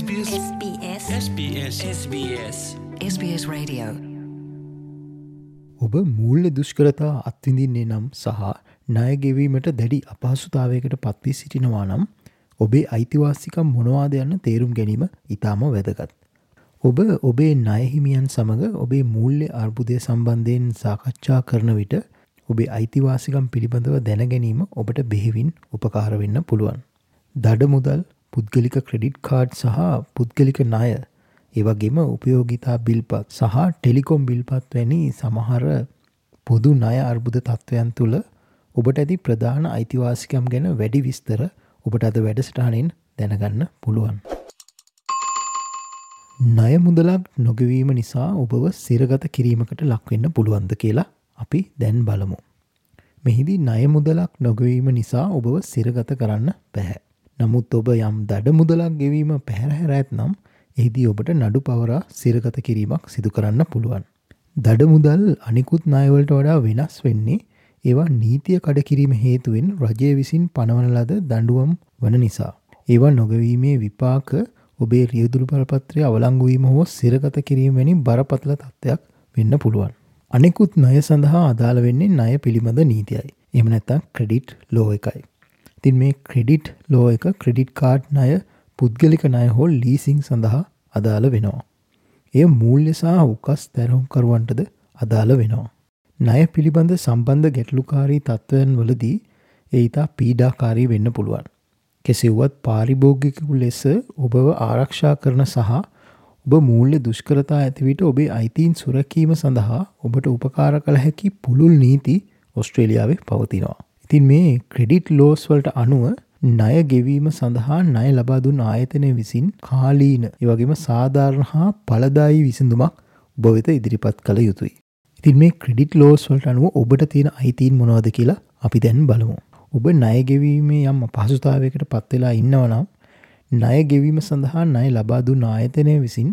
SBS SBS SBS SBS SBS Radio. ඔබ මූල්‍ය දුෂ්කරතා අත්විඳින්නේ නම් සහ ණයගෙවීමට දැඩි අපහසුතාවයකට පත්වී සිටිනවා නම් ඔබේ අයිතිවාසිකම් මොනවාද යන්න තේරුම් ගැනීම ඉතාම වැදගත්. ඔබ ඔබේ ණයහිමියන් සමඟ ඔබේ මූල්‍ය අර්බුදය සම්බන්ධයෙන් සාකච්ඡා කරන විට ඔබේ අයිතිවාසිකම් පිළිබඳව දැනගැනීම ඔබට බෙහෙවින් උපකාරවෙන්න පුළුවන්. දඩ මුදල් පුද්ගලික ක්‍රෙඩිට් කාඩ් සහ පුද්ගලික ණය ඒවගේම උපයෝගිතා බිල්පත් සහ ටෙලිකොම් බිල්පත් වැනි සමහර පොදු ණය අර්බුද තත්ත්වයන් තුළ ඔබට ඇති ප්‍රධාන අයිතිවාසිකම් ගැන වැඩි විස්තර ඔබට අද වැඩසටානෙන් දැනගන්න පුළුවන්. ණය මුදලක් නොගවීම නිසා ඔබව සිරගත කිරීමකට ලක්වෙන්න පුළුවන්ද කියලා අපි දැන් බලමු. මෙහිදී ණය මුදලක් නොගවීම නිසා ඔබව සිරගත කරන්න පැහැ. නමුත් ඔබ යම් දඩ මුදලක් ගෙවීම පැහැරහැර ඇත්නම් එහිදී ඔබට නඩු පවරා සිරගත කිරීමක් සිදු කරන්න පුළුවන්. දඩ මුදල් අනිකුත් ණයවලට වඩා වෙනස් වෙන්නේ ඒවා නීතිය කඩකිරීම හේතුවෙන් රජය විසින් පනවන ලද දඩුවම් වන නිසා. ඒවා නොගවීමේ විපාක ඔබේ රියදුරු පරපත්‍රය අවලංගුවීම හෝ සිරගත කිරීම වැනි බරපතල තත්ත්වයක් වෙන්න පුළුවන්. අනෙකුත් ණය සඳහා අදාළ වෙන්නේ ණය පිළිබඳ නීතියයි. එම නැත්තම් ක්‍රෙඩිට් ලෝ එකයි. තින් මේ ක්‍රෙඩිට් ලෝ එක ක්‍රෙඩිට් කාඩ් ණය පුද්ගලික ණය හෝ ලීසිං සඳහා අදාළ වෙනවා. එය මූල්‍ය සහ උකස් තැරහුම් කරුවන්ටද අදාළ වෙනවා. ණය පිළිබඳ සම්බන්ධ ගැටලුකාරී තත්ත්වයන් වලදී ඒ ඉතා පීඩාකාරී වෙන්න පුළුවන්. කෙසෙව්වත් පාරිභෝගිකකු ලෙස ඔබව ආරක්ෂා කරන සහ ඔබ මූල්‍ය දුෂ්කරතා ඇතිවිට ඔබේ අයිතීන් සුරකීම සඳහා ඔබට උපකාර කළ හැකි පුළුල් නීති ඔස්ට්‍රේලියාවේ පවතිනවා. ඉතින් මේ ක්‍රෙඩිට් ලෝස් වලට අනුව ණය ගෙවීම සඳහා ණය ලබා දුන් ආයතනය විසින් කාලීන ඒවගේම සාධාරණ හා පලදායි විසඳුමක් ඔබ වෙත ඉදිරිපත් කළ යුතුයි. ඉතින් මේ ක්‍රෙඩිට් ලෝස් වලට අනුව ඔබට තියෙන අයිතීන් මොනවද කියලා අපි දැන් බලමු. ඔබ ණයගෙවීමේ යම් පහසුතාවයකට පත්වෙලා ඉන්නවනම් ණය ගෙවීම සඳහා ණය ලබා දුන් ආයතනය විසින්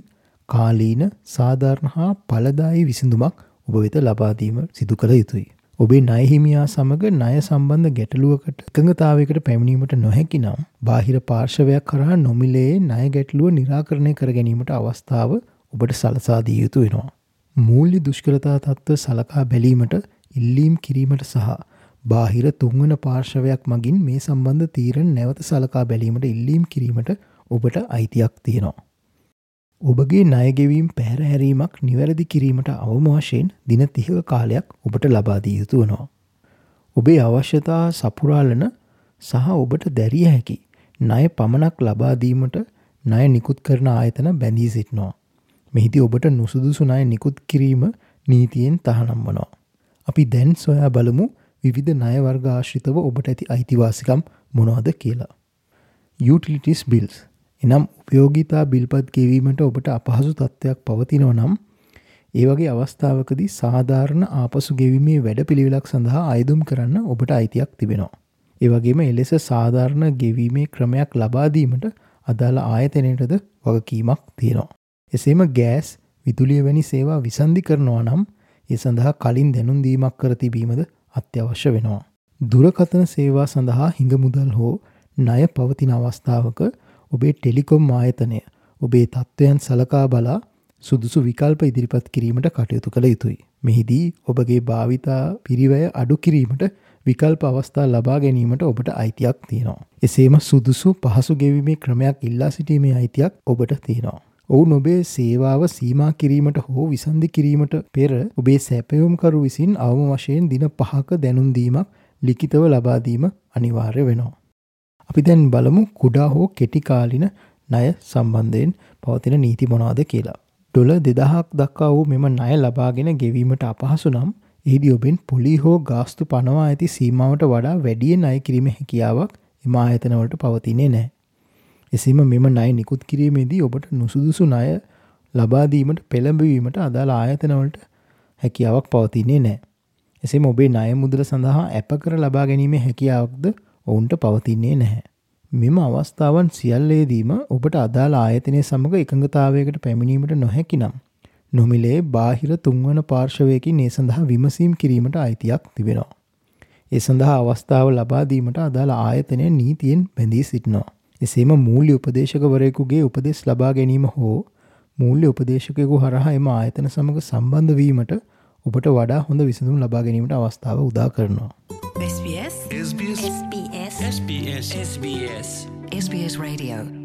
කාලීන සාධාරණ හා පලදායි විසිඳුමක් ඔබ වෙත ලබාදීම සිදු කළ යුතුයි. ඔබේ නයහිමියා සමඟ ණය සම්බන්ධ ගැටලුවකට එකඟතාවකට පැමිණීමට නොහැකි නම් බාහිර පාර්ශවයක් කරා නොමිලේ ණය ගැටලුව නිරාකරණය කර ගැනීමට අවස්ථාව ඔබට සලසාදී යුතු වෙනවා. මූල්‍ය දුෂ්කරතා තත්ත්ව සලකා බැලීමට ඉල්ලීම් කිරීමට සහ බාහිර තුන්වන පාර්ශවයක් මගින් මේ සම්බන්ධ තීරණ නැවත සලකා බැලීමට ඉල්ලීම් කිරීමට ඔබට අයිතියක් තියෙනවා. ඔබගේ ණයගෙවීම් පැහැරහැරීමක් නිවැරදි කිරීමට අවම වශයෙන් දින තිහක කාලයක් ඔබට ලබාදී යුතු වනවා. ඔබේ අවශ්‍යතා සපුරාලන සහ ඔබට දැරිය හැකි ණය පමණක් ලබාදීමට ණය නිකුත් කරන ආයතන බැඳී සිටිනවා. මෙහිදී ඔබට නුසුදුසු ණය නිකුත් කිරීම නීතියෙන් තහනම් වනවා. අපි දැන් සොයා බලමු විවිධ ණය වර්ග ආශ්‍රිතව ඔබට ඇති අයිතිවාසිකම් මොනවද කියලා. යුටිලිටිස් බිල්ස් එනම් උපයෝගීතා බිල්පත් ගෙවීමට ඔබට අපහසු තත්ත්වයක් පවතිනව නම් ඒවගේ අවස්ථාවකදී සාධාරණ ආපසු ගෙවීමේ වැඩ පිළිවෙලක් සඳහා අයදුම් කරන්න ඔබට අයිතියක් තිබෙනවා. ඒවගේම එලෙස සාධාරණ ගෙවීමේ ක්‍රමයක් ලබාදීමට අදාළ ආයතනයටද වගකීමක් තියෙනවා. එසේම ගෑස් විදුලිය වැනි සේවා විසන්ධි කරනවා නම් ඒ සඳහා කලින් දැනුම් දීමක් කර තිබීමද අත්‍යවශ්‍ය වෙනවා. දුරකථන සේවා සඳහා හිඟ මුදල් හෝ ණය පවතින අවස්ථාවක ඔබේ ටෙලිකොම් ආයතනය ඔබේ තත්ත්වයන් සලකා බලා සුදුසු විකල්ප ඉදිරිපත් කිරීමට කටයුතු කළ යුතුයි. මෙහිදී ඔබගේ භාවිතා පිරිවය අඩු කිරීමට විකල්ප අවස්ථා ලබා ගැනීමට ඔබට අයිතියක් තියෙනවා. එසේම සුදුසු පහසු ගෙවීමේ ක්‍රමයක් ඉල්ලා සිටීමේ අයිතියක් ඔබට තියෙනවා. ඔවුන් ඔබේ සේවාව සීමා කිරීමට හෝ විසන්ධි කිරීමට පෙර ඔබේ සැපයුම්කරු විසින් අවම වශයෙන් දින පහක දැනුන්දීමක් ලිකිතව ලබාදීම අනිවාර්ය වෙනවා. අපි දැන් බලමු කුඩා හෝ කෙටිකාලින ණය සම්බන්ධයෙන් පවතින නීති මොනවාද කියලා. ඩොල දෙදහක් දක්වා වූ මෙම ණය ලබාගෙන ගෙවීමට අපහසු නම් ඒදි ඔබෙන් පොලි හෝ ගාස්තු පනවා ඇති සීමාවට වඩා වැඩිය ණය කිරීම හැකියාවක් එම ආයතනවලට පවතිනේ නෑ. එසේම මෙම ණය නිකුත් කිරීමේදී ඔබට නුසුදුසු ණය ලබාදීමට පෙළඹවීමට අදාළ ආයතනවලට හැකියාවක් පවතින්නේ නෑ. එසේම ඔබේ ණය මුදල සඳහා ඇප කර ලබා ගැනීමේ හැකියාවක්ද ඔවුන්ට පවතින්නේ නැහැ. මෙම අවස්ථාවන් සියල්ලේදීම ඔබට අදාළ ආයතනය සමඟ එකඟතාවයකට පැමිණීමට නොහැකි නම්. නොමිලේ බාහිර තුන්වන පාර්ශවයකින් ඒ සඳහා විමසීම් කිරීමට අයිතියක් තිබෙනවා. ඒ සඳහා අවස්ථාව ලබාදීමට අදාළ ආයතනය නීතියෙන් බැඳී සිටිනවා. එසේම මූල්‍ය උපදේශකවරයෙකුගේ උපදෙස් ලබා ගැනීම හෝ මූල්‍ය උපදේශකයකු හරහා එම ආයතන සමඟ සම්බන්ධ වීමට ඔබට වඩා හොඳ විසඳුම් ලබා ගැනීමට අවස්ථාව උදා කරනවා. SBS SBS SBS Radio